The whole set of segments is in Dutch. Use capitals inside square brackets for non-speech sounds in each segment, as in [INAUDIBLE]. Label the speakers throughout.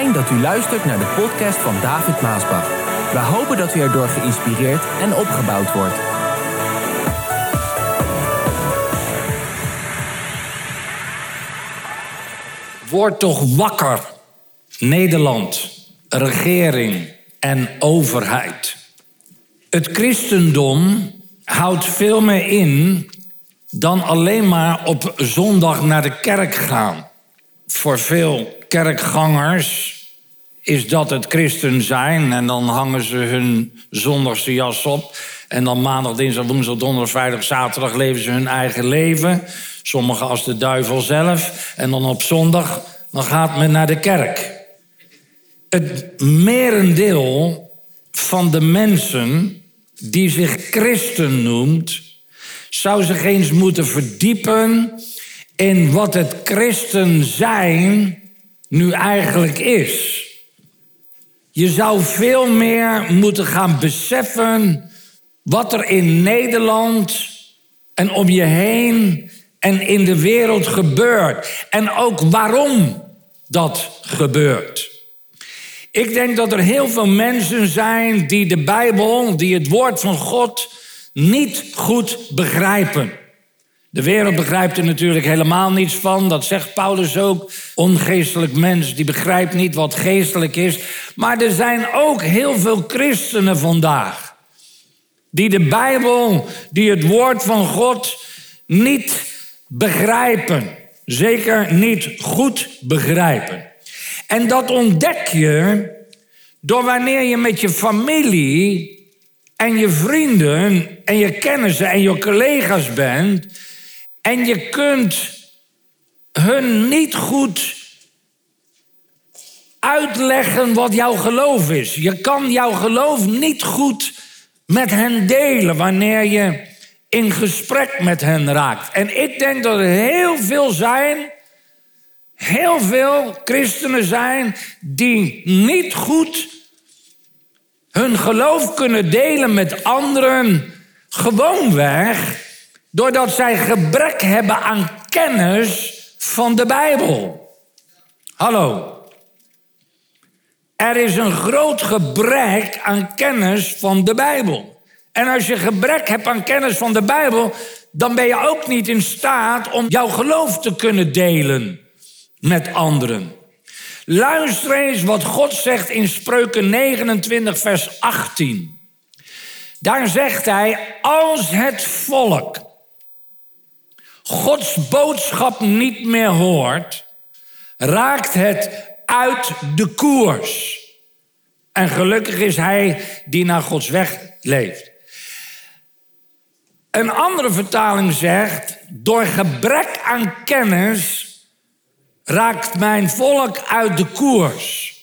Speaker 1: Dat u luistert naar de podcast van David Maasbach. We hopen dat u erdoor geïnspireerd en opgebouwd wordt.
Speaker 2: Word toch wakker, Nederland, regering en overheid. Het christendom houdt veel meer in dan alleen maar op zondag naar de kerk gaan. Voor veel kerkgangers is dat het christen zijn. En dan hangen ze hun zondagse jas op. En dan maandag, dinsdag, woensdag, donderdag, vrijdag, zaterdag leven ze hun eigen leven. Sommigen als de duivel zelf. En dan op zondag, dan gaat men naar de kerk. Het merendeel van de mensen die zich christen noemt, zou zich eens moeten verdiepen in wat het christen zijn nu eigenlijk is. Je zou veel meer moeten gaan beseffen wat er in Nederland en om je heen en in de wereld gebeurt. En ook waarom dat gebeurt. Ik denk dat er heel veel mensen zijn die de Bijbel, die het woord van God niet goed begrijpen. De wereld begrijpt er natuurlijk helemaal niets van. Dat zegt Paulus ook. Ongeestelijk mens, die begrijpt niet wat geestelijk is. Maar er zijn ook heel veel christenen vandaag. Die de Bijbel, die het woord van God niet begrijpen. Zeker niet goed begrijpen. En dat ontdek je door wanneer je met je familie en je vrienden en je kennissen en je collega's bent en je kunt hun niet goed uitleggen wat jouw geloof is. Je kan jouw geloof niet goed met hen delen wanneer je in gesprek met hen raakt. En ik denk dat er heel veel zijn, heel veel christenen zijn die niet goed hun geloof kunnen delen met anderen, gewoonweg Doordat zij gebrek hebben aan kennis van de Bijbel. Hallo. Er is een groot gebrek aan kennis van de Bijbel. En als je gebrek hebt aan kennis van de Bijbel, dan ben je ook niet in staat om jouw geloof te kunnen delen met anderen. Luister eens wat God zegt in Spreuken 29, vers 18. Daar zegt hij: Als het volk Gods boodschap niet meer hoort, raakt het uit de koers. En gelukkig is hij die naar Gods weg leeft. Een andere vertaling zegt: door gebrek aan kennis raakt mijn volk uit de koers.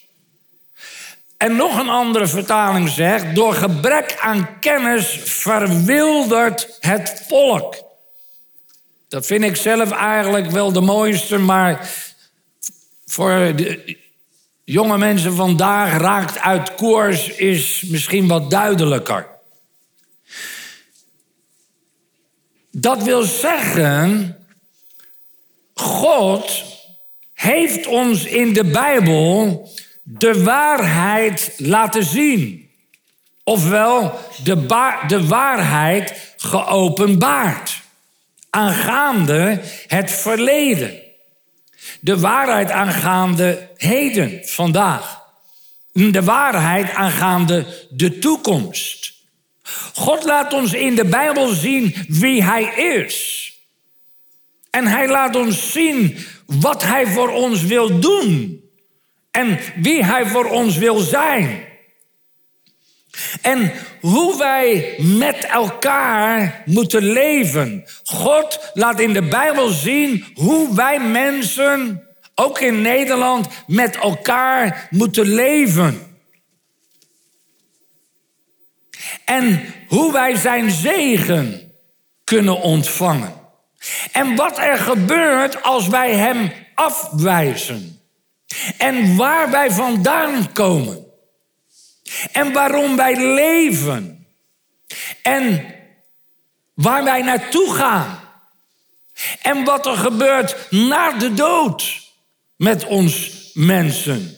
Speaker 2: En nog een andere vertaling zegt: door gebrek aan kennis verwildert het volk. Dat vind ik zelf eigenlijk wel de mooiste, maar voor de jonge mensen vandaag raakt uit koers is misschien wat duidelijker. Dat wil zeggen, God heeft ons in de Bijbel de waarheid laten zien. Ofwel, de, de waarheid geopenbaard aangaande het verleden. De waarheid aangaande heden, vandaag. De waarheid aangaande de toekomst. God laat ons in de Bijbel zien wie Hij is. En Hij laat ons zien wat Hij voor ons wil doen. En wie Hij voor ons wil zijn. En hoe wij met elkaar moeten leven. God laat in de Bijbel zien hoe wij mensen, ook in Nederland, met elkaar moeten leven. En hoe wij zijn zegen kunnen ontvangen. En wat er gebeurt als wij Hem afwijzen. En waar wij vandaan komen. En waarom wij leven. En waar wij naartoe gaan. En wat er gebeurt na de dood met ons mensen.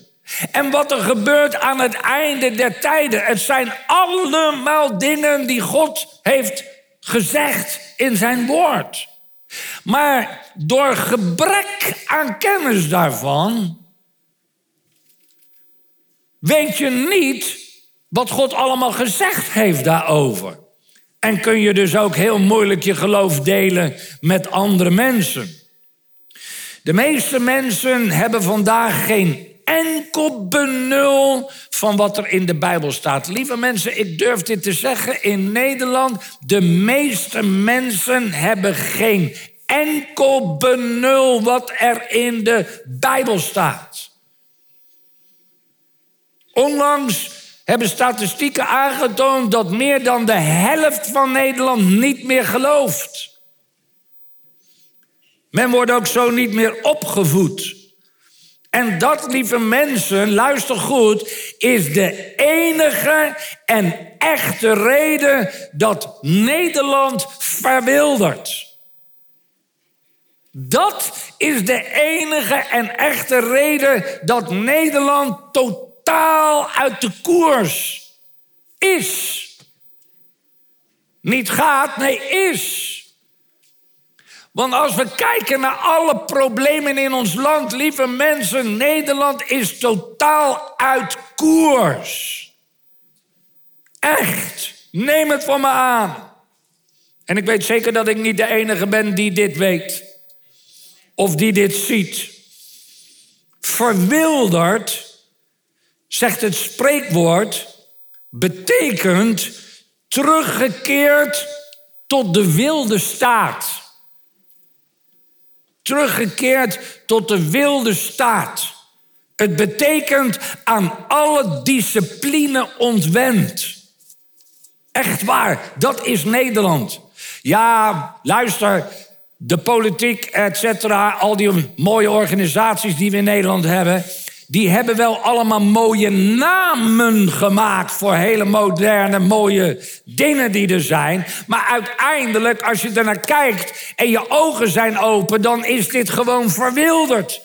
Speaker 2: En wat er gebeurt aan het einde der tijden. Het zijn allemaal dingen die God heeft gezegd in zijn woord. Maar door gebrek aan kennis daarvan weet je niet wat God allemaal gezegd heeft daarover. En kun je dus ook heel moeilijk je geloof delen met andere mensen. De meeste mensen hebben vandaag geen enkel benul van wat er in de Bijbel staat. Lieve mensen, ik durf dit te zeggen in Nederland. De meeste mensen hebben geen enkel benul wat er in de Bijbel staat. Onlangs hebben statistieken aangetoond dat meer dan de helft van Nederland niet meer gelooft. Men wordt ook zo niet meer opgevoed. En dat, lieve mensen, luister goed, is de enige en echte reden dat Nederland verwildert. Dat is de enige en echte reden dat Nederland totaal uit de koers is. Niet gaat, nee, is. Want als we kijken naar alle problemen in ons land, lieve mensen, Nederland is totaal uit koers. Echt, neem het van me aan. En ik weet zeker dat ik niet de enige ben die dit weet. Of die dit ziet. Verwilderd, zegt het spreekwoord, betekent teruggekeerd tot de wilde staat teruggekeerd tot de wilde staat. Het betekent aan alle discipline ontwend. Echt waar, dat is Nederland. Ja, luister, de politiek, et cetera, al die mooie organisaties die we in Nederland hebben die hebben wel allemaal mooie namen gemaakt voor hele moderne, mooie dingen die er zijn. Maar uiteindelijk, als je er naar kijkt en je ogen zijn open, dan is dit gewoon verwilderd.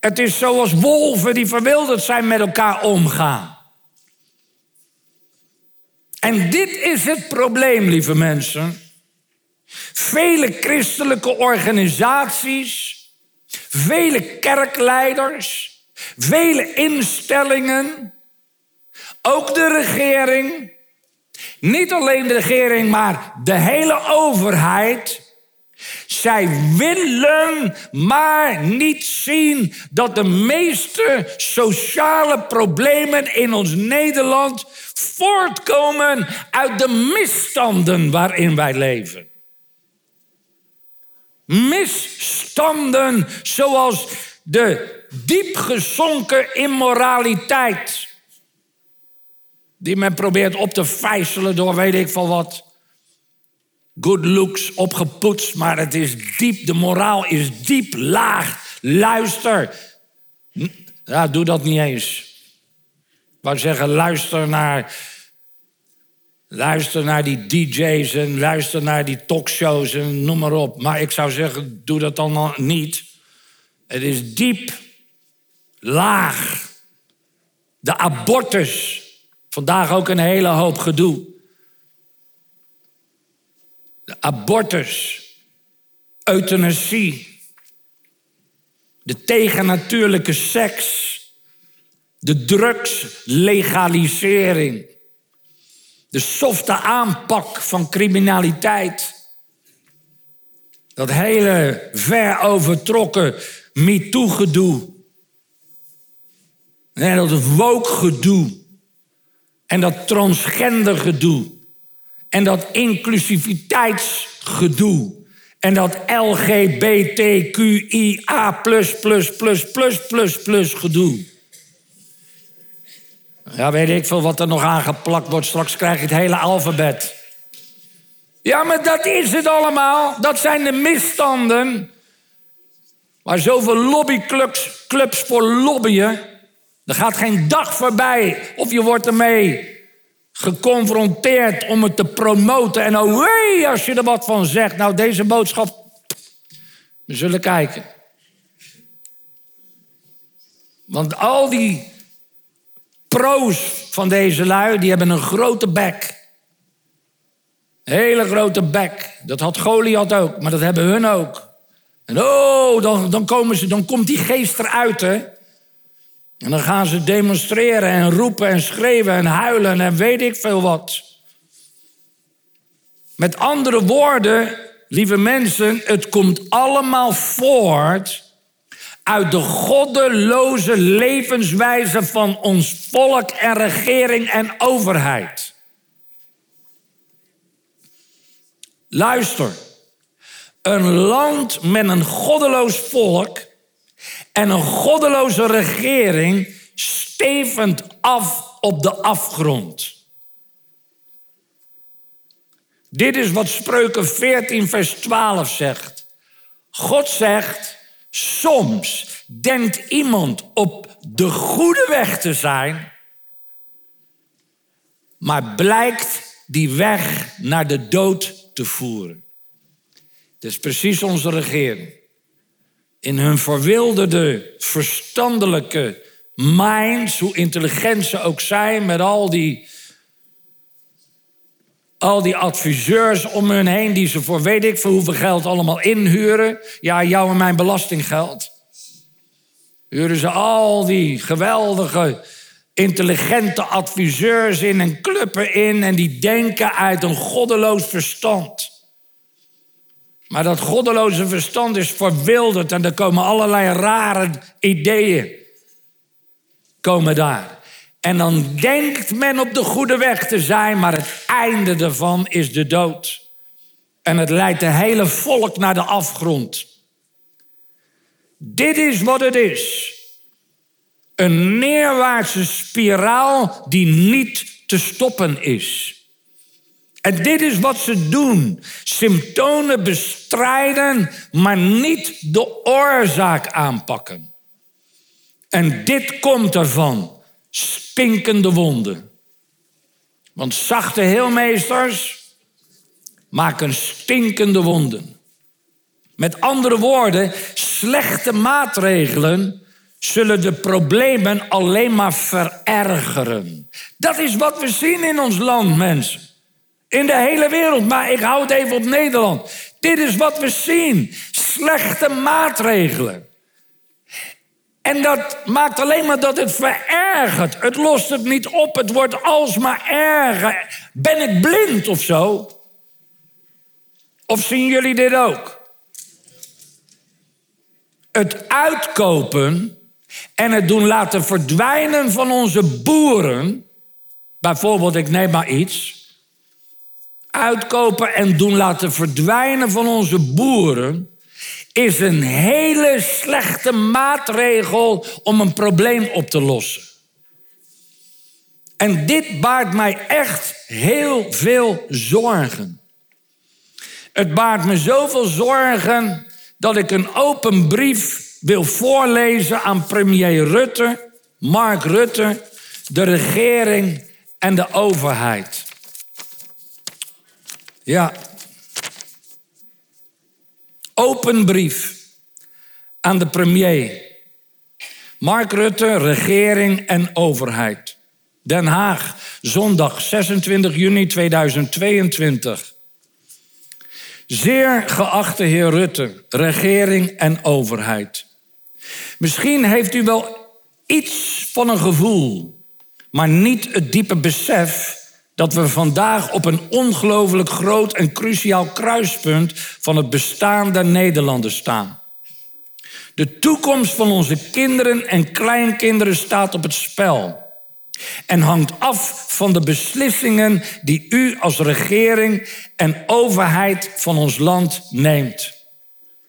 Speaker 2: Het is zoals wolven die verwilderd zijn met elkaar omgaan. En dit is het probleem, lieve mensen. Vele christelijke organisaties Vele kerkleiders, vele instellingen, ook de regering, niet alleen de regering, maar de hele overheid. Zij willen maar niet zien dat de meeste sociale problemen in ons Nederland voortkomen uit de misstanden waarin wij leven misstanden zoals de diep gezonken immoraliteit. Die men probeert op te vijzelen door weet ik van wat. Good looks opgepoetst, maar het is diep. De moraal is diep laag. Luister. Ja, doe dat niet eens. Ik wou zeggen, luister naar Luister naar die DJ's en luister naar die talkshows en noem maar op. Maar ik zou zeggen, doe dat dan niet. Het is diep, laag. De abortus. Vandaag ook een hele hoop gedoe. De abortus. Euthanasie. De tegennatuurlijke seks. De drugslegalisering de softe aanpak van criminaliteit. Dat hele ver overtrokken MeToo-gedoe. En dat woke-gedoe. En dat transgender-gedoe. En dat inclusiviteitsgedoe. En dat LGBTQIA gedoe. Ja, weet ik veel wat er nog aangeplakt wordt. Straks krijg je het hele alfabet. Ja, maar dat is het allemaal. Dat zijn de misstanden. Waar zoveel lobbyclubs clubs voor lobbyen. Er gaat geen dag voorbij of je wordt ermee geconfronteerd om het te promoten. En oh wee, als je er wat van zegt. Nou, deze boodschap. We zullen kijken. Want al die pro's van deze lui, die hebben een grote bek. Hele grote bek. Dat had Goliath ook, maar dat hebben hun ook. En oh, dan, dan, komen ze, dan komt die geest eruit, hè. En dan gaan ze demonstreren en roepen en schreeuwen en huilen en weet ik veel wat. Met andere woorden, lieve mensen, het komt allemaal voort uit de goddeloze levenswijze van ons volk en regering en overheid. Luister, een land met een goddeloos volk en een goddeloze regering stevend af op de afgrond. Dit is wat Spreuken 14, vers 12 zegt. God zegt, soms denkt iemand op de goede weg te zijn, maar blijkt die weg naar de dood te voeren. Dat is precies onze regering. In hun verwilderde, verstandelijke minds, hoe intelligent ze ook zijn, met al die al die adviseurs om hun heen die ze voor weet ik veel hoeveel geld allemaal inhuren. Ja, jou en mijn belastinggeld. Huren ze al die geweldige, intelligente adviseurs in en cluppen in en die denken uit een goddeloos verstand. Maar dat goddeloze verstand is verwilderd en er komen allerlei rare ideeën komen daar. En dan denkt men op de goede weg te zijn, maar het einde daarvan is de dood. En het leidt de hele volk naar de afgrond. Dit is wat het is. Een neerwaartse spiraal die niet te stoppen is. En dit is wat ze doen. Symptomen bestrijden, maar niet de oorzaak aanpakken. En dit komt ervan stinkende wonden. Want zachte heelmeesters maken stinkende wonden. Met andere woorden, slechte maatregelen zullen de problemen alleen maar verergeren. Dat is wat we zien in ons land, mensen. In de hele wereld, maar ik hou het even op Nederland. Dit is wat we zien. Slechte maatregelen. En dat maakt alleen maar dat het verergert. Het lost het niet op, het wordt alsmaar erger. Ben ik blind of zo? Of zien jullie dit ook? Het uitkopen en het doen laten verdwijnen van onze boeren. Bijvoorbeeld, ik neem maar iets. Uitkopen en doen laten verdwijnen van onze boeren is een hele slechte maatregel om een probleem op te lossen. En dit baart mij echt heel veel zorgen. Het baart me zoveel zorgen dat ik een open brief wil voorlezen aan premier Rutte, Mark Rutte, de regering en de overheid. Ja, open brief aan de premier. Mark Rutte, regering en overheid. Den Haag, zondag 26 juni 2022. Zeer geachte heer Rutte, regering en overheid. Misschien heeft u wel iets van een gevoel, maar niet het diepe besef dat we vandaag op een ongelooflijk groot en cruciaal kruispunt van het bestaan der Nederlanders staan. De toekomst van onze kinderen en kleinkinderen staat op het spel en hangt af van de beslissingen die u als regering en overheid van ons land neemt.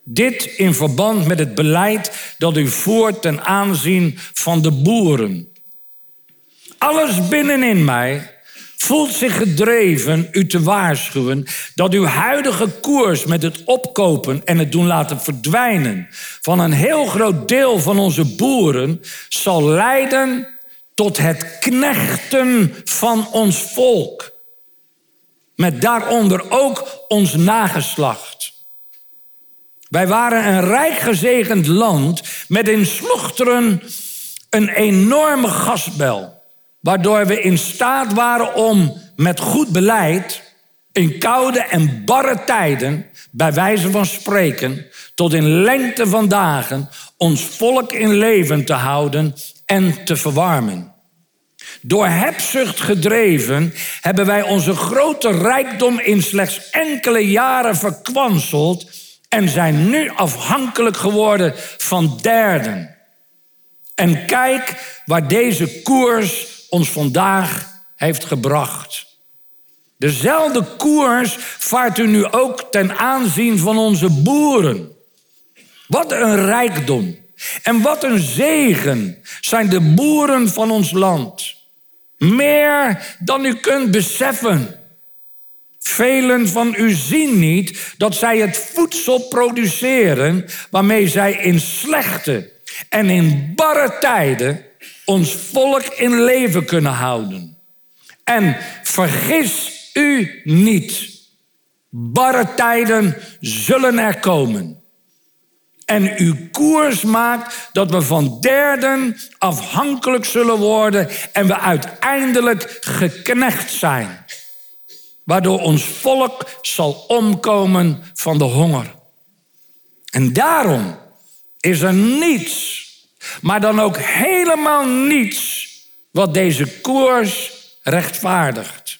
Speaker 2: Dit in verband met het beleid dat u voert ten aanzien van de boeren. Alles binnenin mij voelt zich gedreven u te waarschuwen dat uw huidige koers met het opkopen en het doen laten verdwijnen van een heel groot deel van onze boeren zal leiden tot het knechten van ons volk. Met daaronder ook ons nageslacht. Wij waren een rijk gezegend land met in slochteren een enorme gasbel, waardoor we in staat waren om met goed beleid in koude en barre tijden, bij wijze van spreken, tot in lengte van dagen ons volk in leven te houden en te verwarmen. Door hebzucht gedreven hebben wij onze grote rijkdom in slechts enkele jaren verkwanseld en zijn nu afhankelijk geworden van derden. En kijk waar deze koers ons vandaag heeft gebracht. Dezelfde koers vaart u nu ook ten aanzien van onze boeren. Wat een rijkdom en wat een zegen zijn de boeren van ons land. Meer dan u kunt beseffen. Velen van u zien niet dat zij het voedsel produceren waarmee zij in slechte en in barre tijden ons volk in leven kunnen houden. En vergis u niet. Barre tijden zullen er komen. En uw koers maakt dat we van derden afhankelijk zullen worden en we uiteindelijk geknecht zijn. Waardoor ons volk zal omkomen van de honger. En daarom is er niets, maar dan ook helemaal niets, wat deze koers rechtvaardigt.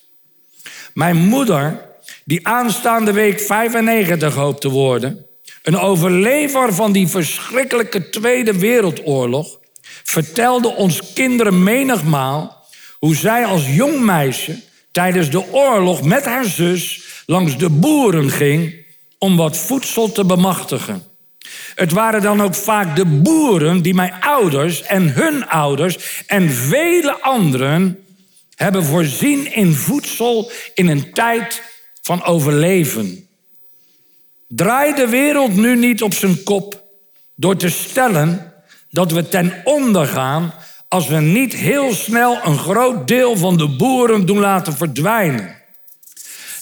Speaker 2: Mijn moeder, die aanstaande week 95 hoopt te worden, een overlever van die verschrikkelijke Tweede Wereldoorlog, vertelde ons kinderen menigmaal hoe zij als jong meisje tijdens de oorlog met haar zus langs de boeren ging om wat voedsel te bemachtigen. Het waren dan ook vaak de boeren die mijn ouders en hun ouders en vele anderen hebben voorzien in voedsel in een tijd van overleven. Draai de wereld nu niet op zijn kop door te stellen dat we ten onder gaan als we niet heel snel een groot deel van de boeren doen laten verdwijnen.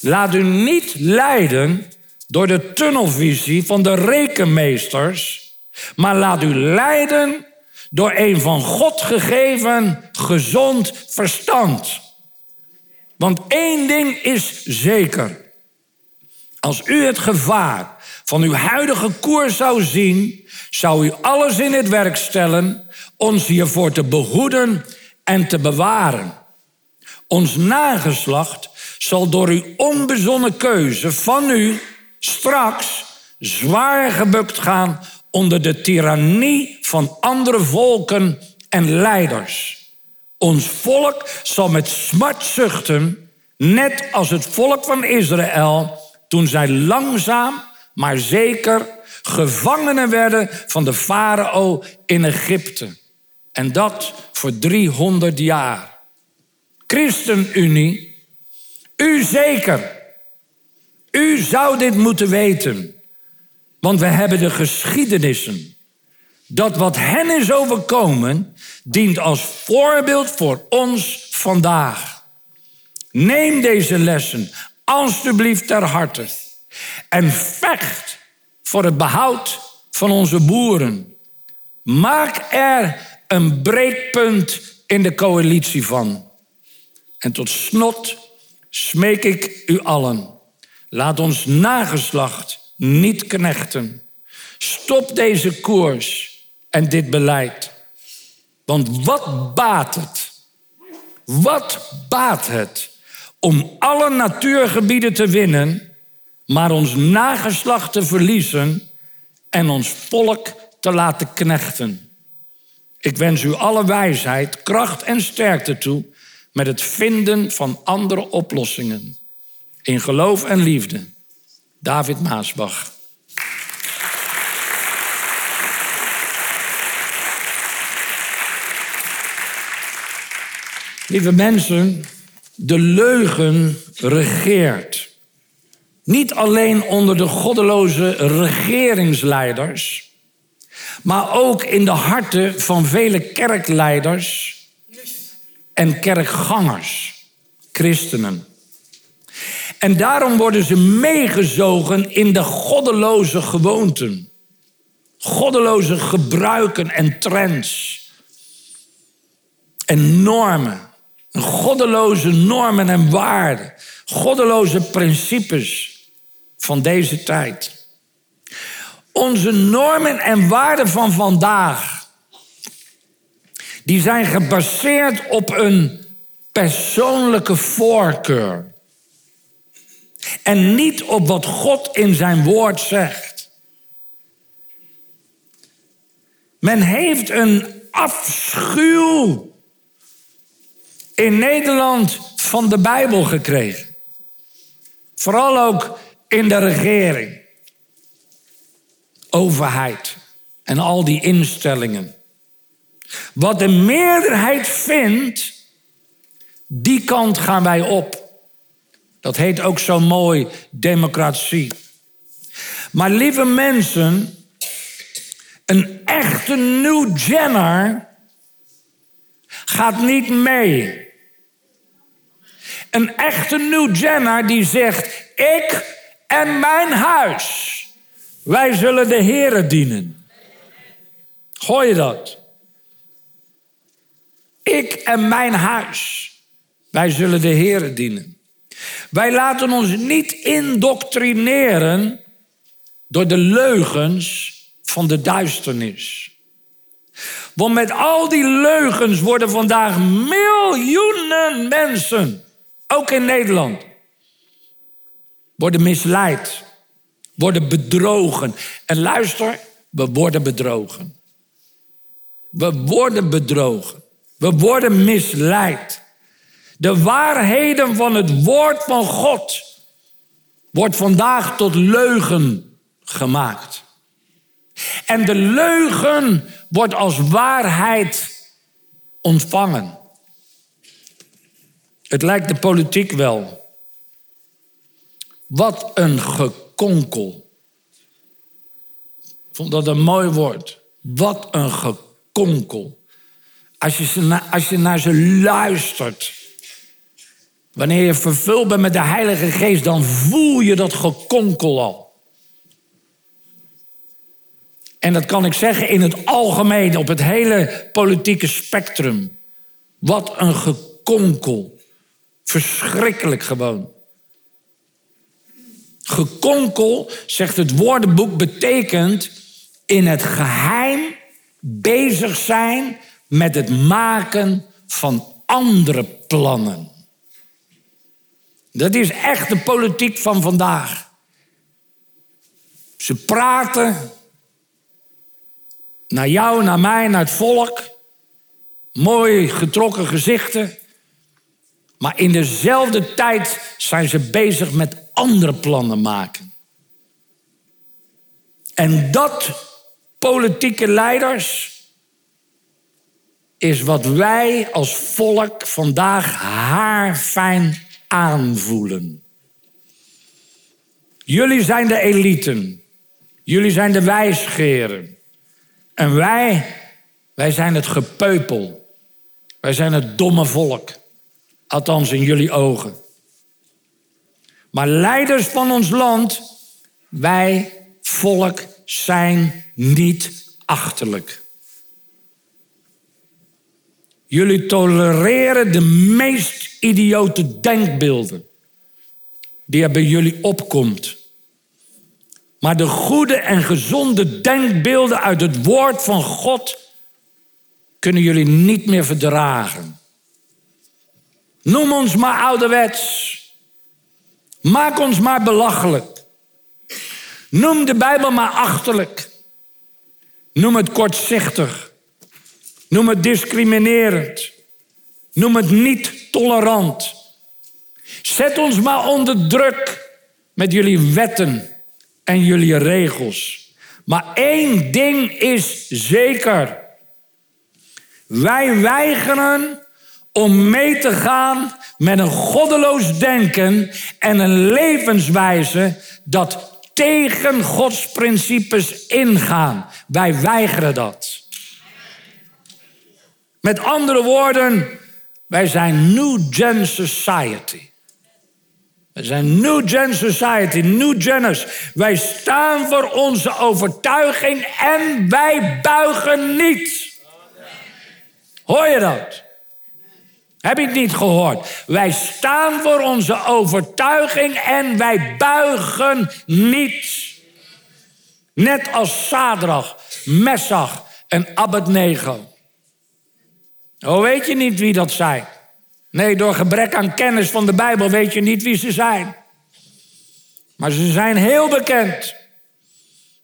Speaker 2: Laat u niet leiden door de tunnelvisie van de rekenmeesters, maar laat u leiden door een van God gegeven gezond verstand. Want één ding is zeker. Als u het gevaar van uw huidige koers zou zien, zou u alles in het werk stellen ons hiervoor te behoeden en te bewaren. Ons nageslacht zal door uw onbezonnen keuze van u straks zwaar gebukt gaan onder de tirannie van andere volken en leiders. Ons volk zal met smart zuchten, net als het volk van Israël, toen zij langzaam, maar zeker gevangenen werden van de farao in Egypte. En dat voor 300 jaar. ChristenUnie, u zeker. U zou dit moeten weten. Want we hebben de geschiedenissen. Dat wat hen is overkomen, dient als voorbeeld voor ons vandaag. Neem deze lessen alstublieft ter harte. En vecht voor het behoud van onze boeren. Maak er een breekpunt in de coalitie van. En tot slot smeek ik u allen. Laat ons nageslacht niet knechten. Stop deze koers en dit beleid. Want wat baat het? Wat baat het om alle natuurgebieden te winnen, maar ons nageslacht te verliezen en ons volk te laten knechten? Ik wens u alle wijsheid, kracht en sterkte toe met het vinden van andere oplossingen. In geloof en liefde. David Maasbach. Lieve mensen, de leugen regeert. Niet alleen onder de goddeloze regeringsleiders, maar ook in de harten van vele kerkleiders en kerkgangers, christenen. En daarom worden ze meegezogen in de goddeloze gewoonten, goddeloze gebruiken en trends. en normen. Goddeloze normen en waarden. Goddeloze principes van deze tijd. Onze normen en waarden van vandaag, die zijn gebaseerd op een persoonlijke voorkeur. En niet op wat God in zijn woord zegt. Men heeft een afschuw in Nederland van de Bijbel gekregen. Vooral ook in de regering. Overheid en al die instellingen. Wat de meerderheid vindt, die kant gaan wij op. Dat heet ook zo mooi democratie. Maar lieve mensen, een echte New Jenner gaat niet mee. Een echte New Jenner die zegt: Ik en mijn huis, wij zullen de Here dienen. Hoor je dat? Ik en mijn huis, wij zullen de Here dienen. Wij laten ons niet indoctrineren door de leugens van de duisternis. Want met al die leugens worden vandaag miljoenen mensen, ook in Nederland, worden misleid, worden bedrogen. En luister, we worden bedrogen. We worden bedrogen. We worden misleid. De waarheden van het woord van God wordt vandaag tot leugen gemaakt. En de leugen wordt als waarheid ontvangen. Het lijkt de politiek wel. Wat een gekonkel. Ik vond dat een mooi woord. Wat een gekonkel. Als je, als je naar ze luistert. Wanneer je vervuld bent met de Heilige Geest, dan voel je dat gekonkel al. En dat kan ik zeggen in het algemeen, op het hele politieke spectrum. Wat een gekonkel. Verschrikkelijk gewoon. Gekonkel, zegt het woordenboek, betekent in het geheim bezig zijn met het maken van andere plannen. Dat is echt de politiek van vandaag. Ze praten naar jou, naar mij, naar het volk. Mooi getrokken gezichten. Maar in dezelfde tijd zijn ze bezig met andere plannen maken. En dat, politieke leiders, is wat wij als volk vandaag haarfijn aanvoelen. Jullie zijn de eliten. Jullie zijn de wijsgeren. En wij, wij zijn het gepeupel. Wij zijn het domme volk. Althans in jullie ogen. Maar leiders van ons land, wij, volk, zijn niet achterlijk. Jullie tolereren de meest idiote denkbeelden die er bij jullie opkomt. Maar de goede en gezonde denkbeelden uit het woord van God kunnen jullie niet meer verdragen. Noem ons maar ouderwets. Maak ons maar belachelijk. Noem de Bijbel maar achterlijk. Noem het kortzichtig. Noem het discriminerend. Noem het niet tolerant. Zet ons maar onder druk met jullie wetten en jullie regels. Maar één ding is zeker. Wij weigeren om mee te gaan met een goddeloos denken en een levenswijze dat tegen Gods principes ingaan. Wij weigeren dat. Met andere woorden, wij zijn New Gen Society. We zijn New Gen Society, New Geners. Wij staan voor onze overtuiging en wij buigen niet. Hoor je dat? Heb het niet gehoord? Wij staan voor onze overtuiging en wij buigen niet. Net als Sadrach, Messach en Abednego. Oh, weet je niet wie dat zijn? Nee, door gebrek aan kennis van de Bijbel weet je niet wie ze zijn. Maar ze zijn heel bekend.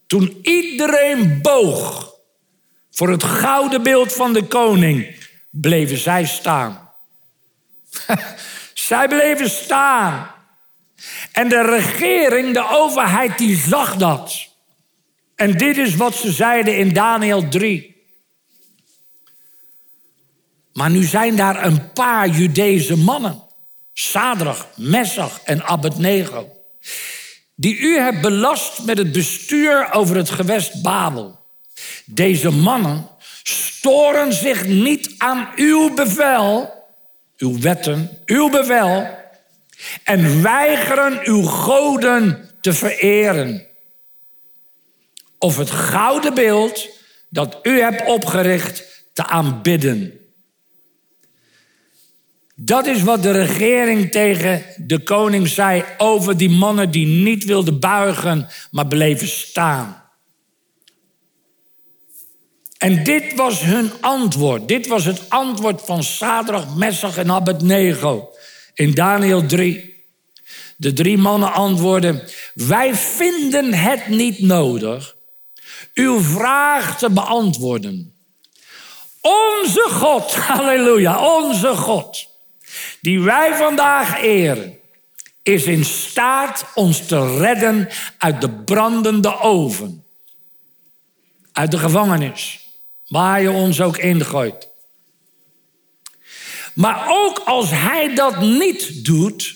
Speaker 2: Toen iedereen boog voor het gouden beeld van de koning, bleven zij staan. [LAUGHS] zij bleven staan. En de regering, de overheid, die zag dat. En dit is wat ze zeiden in Daniel 3. Maar nu zijn daar een paar Judese mannen. Sadrach, Messach en Abednego. Die u hebt belast met het bestuur over het gewest Babel. Deze mannen storen zich niet aan uw bevel, uw wetten, uw bevel. En weigeren uw goden te vereren. Of het gouden beeld dat u hebt opgericht te aanbidden. Dat is wat de regering tegen de koning zei over die mannen die niet wilden buigen, maar bleven staan. En dit was hun antwoord. Dit was het antwoord van Sadrach, Messach en Abednego in Daniel 3. De drie mannen antwoorden: Wij vinden het niet nodig uw vraag te beantwoorden. Onze God, [LAUGHS] halleluja, onze God die wij vandaag eren, is in staat ons te redden uit de brandende oven. Uit de gevangenis, waar je ons ook ingooit. Maar ook als hij dat niet doet,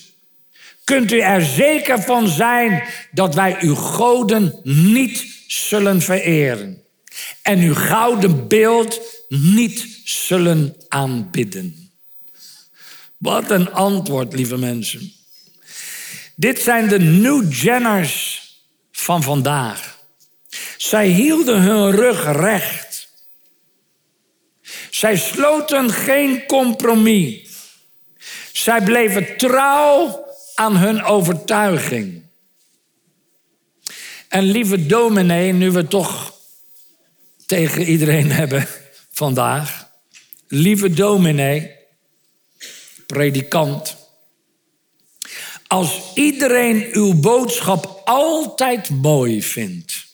Speaker 2: kunt u er zeker van zijn dat wij uw goden niet zullen vereren. En uw gouden beeld niet zullen aanbidden. Wat een antwoord, lieve mensen. Dit zijn de New Jenners van vandaag. Zij hielden hun rug recht. Zij sloten geen compromis. Zij bleven trouw aan hun overtuiging. En lieve dominee, nu we toch tegen iedereen [LAUGHS] hebben vandaag. Lieve dominee, predikant. Als iedereen uw boodschap altijd mooi vindt.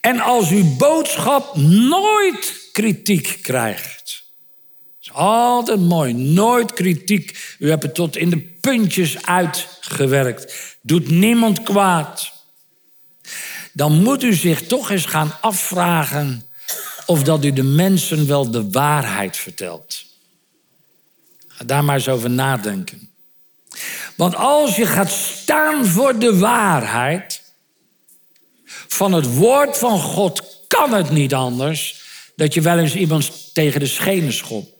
Speaker 2: En als uw boodschap nooit kritiek krijgt. is altijd mooi, nooit kritiek. U hebt het tot in de puntjes uitgewerkt. Doet niemand kwaad. Dan moet u zich toch eens gaan afvragen of dat u de mensen wel de waarheid vertelt. Ga daar maar eens over nadenken. Want als je gaat staan voor de waarheid van het woord van God, kan het niet anders dat je wel eens iemand tegen de schenen schopt.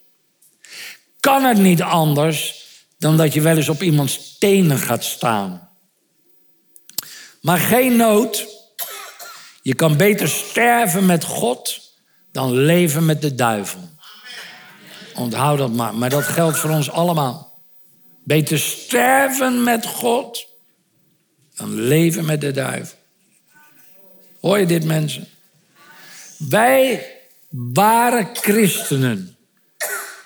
Speaker 2: Kan het niet anders dan dat je wel eens op iemands tenen gaat staan. Maar geen nood. Je kan beter sterven met God dan leven met de duivel. Onthoud dat maar. Maar dat geldt voor ons allemaal. Beter sterven met God dan leven met de duivel. Hoor je dit, mensen? Wij waren christenen.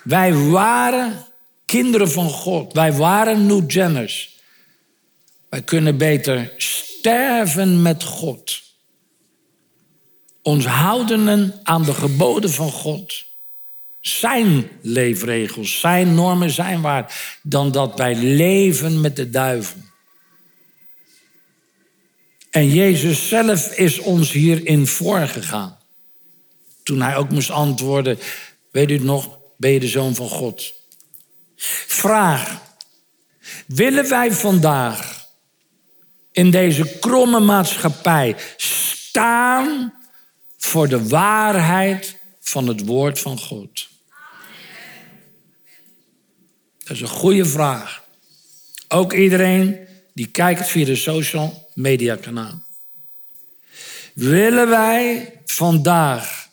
Speaker 2: Wij waren kinderen van God. Wij waren New Jenners. Wij kunnen beter sterven met God. Ons houden aan de geboden van God zijn leefregels, zijn normen, zijn waarden, dan dat wij leven met de duivel. En Jezus zelf is ons hierin voorgegaan. Toen hij ook moest antwoorden, weet u het nog, ben je de zoon van God? Vraag, willen wij vandaag in deze kromme maatschappij staan voor de waarheid van het woord van God? Dat is een goede vraag. Ook iedereen die kijkt via de social media kanaal. Willen wij vandaag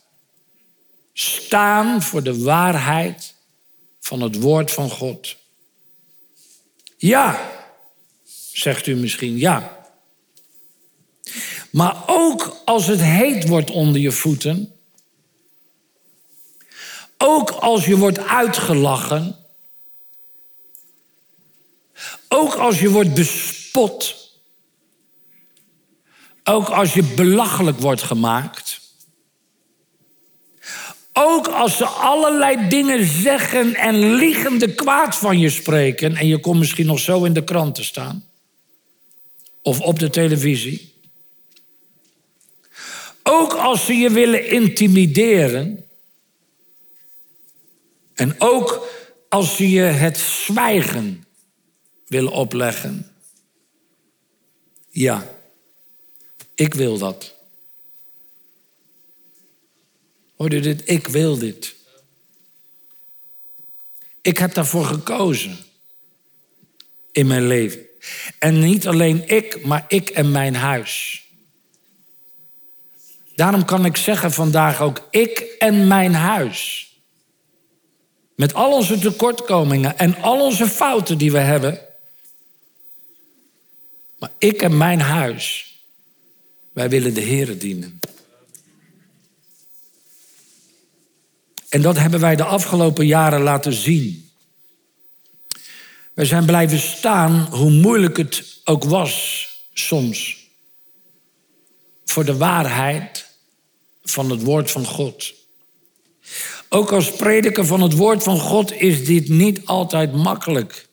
Speaker 2: staan voor de waarheid van het woord van God? Ja, zegt u misschien, ja. Maar ook als het heet wordt onder je voeten, ook als je wordt uitgelachen, ook als je wordt bespot, ook als je belachelijk wordt gemaakt. Ook als ze allerlei dingen zeggen en liegende kwaad van je spreken. En je komt misschien nog zo in de krant te staan. Of op de televisie. Ook als ze je willen intimideren. En ook als ze je het zwijgen willen opleggen. Ja. Ik wil dat. Hoor je dit? Ik wil dit. Ik heb daarvoor gekozen in mijn leven. En niet alleen ik, maar ik en mijn huis. Daarom kan ik zeggen vandaag ook ik en mijn huis. Met al onze tekortkomingen en al onze fouten die we hebben. Maar ik en mijn huis wij willen de Heer dienen. En dat hebben wij de afgelopen jaren laten zien. Wij zijn blijven staan, hoe moeilijk het ook was soms, voor de waarheid van het woord van God. Ook als prediker van het woord van God is dit niet altijd makkelijk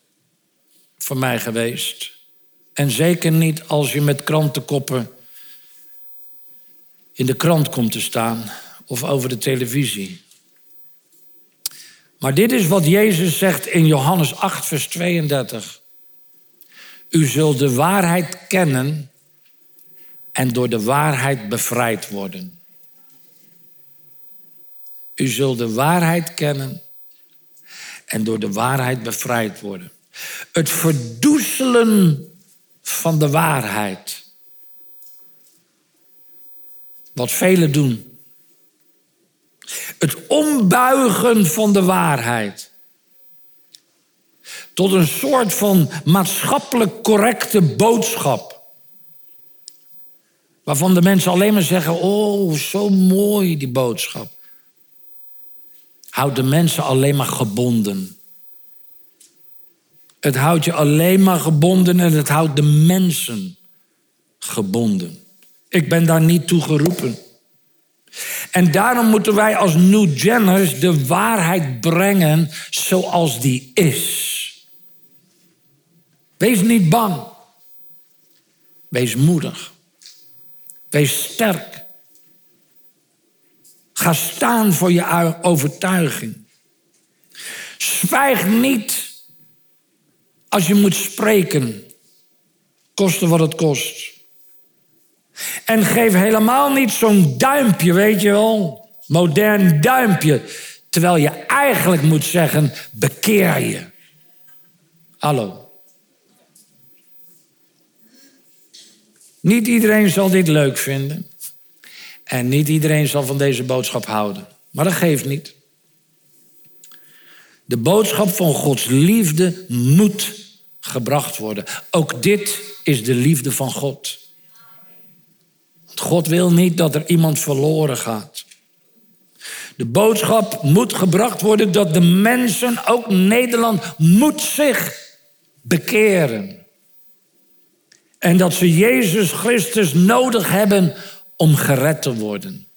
Speaker 2: voor mij geweest. En zeker niet als je met krantenkoppen in de krant komt te staan of over de televisie. Maar dit is wat Jezus zegt in Johannes 8, vers 32. U zult de waarheid kennen en door de waarheid bevrijd worden. U zult de waarheid kennen en door de waarheid bevrijd worden. Het verdoezelen van de waarheid wat velen doen. Het ombuigen van de waarheid. Tot een soort van maatschappelijk correcte boodschap. Waarvan de mensen alleen maar zeggen: Oh, zo mooi die boodschap. Houdt de mensen alleen maar gebonden. Het houdt je alleen maar gebonden en het houdt de mensen gebonden. Ik ben daar niet toe geroepen. En daarom moeten wij als New Jenners de waarheid brengen zoals die is. Wees niet bang. Wees moedig. Wees sterk. Ga staan voor je overtuiging. Zwijg niet als je moet spreken, koste wat het kost. En geef helemaal niet zo'n duimpje, weet je wel. Modern duimpje. Terwijl je eigenlijk moet zeggen, bekeer je. Hallo. Niet iedereen zal dit leuk vinden. En niet iedereen zal van deze boodschap houden. Maar dat geeft niet. De boodschap van Gods liefde moet gebracht worden. Ook dit is de liefde van God. God wil niet dat er iemand verloren gaat. De boodschap moet gebracht worden dat de mensen, ook Nederland, moet zich bekeren. En dat ze Jezus Christus nodig hebben om gered te worden.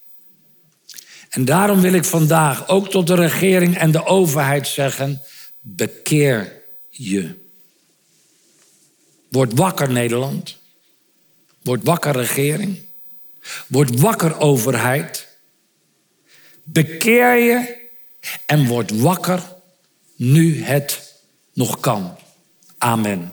Speaker 2: En daarom wil ik vandaag ook tot de regering en de overheid zeggen: bekeer je. Word wakker Nederland. Word wakker regering. Word wakker, overheid. Bekeer je en word wakker nu het nog kan. Amen.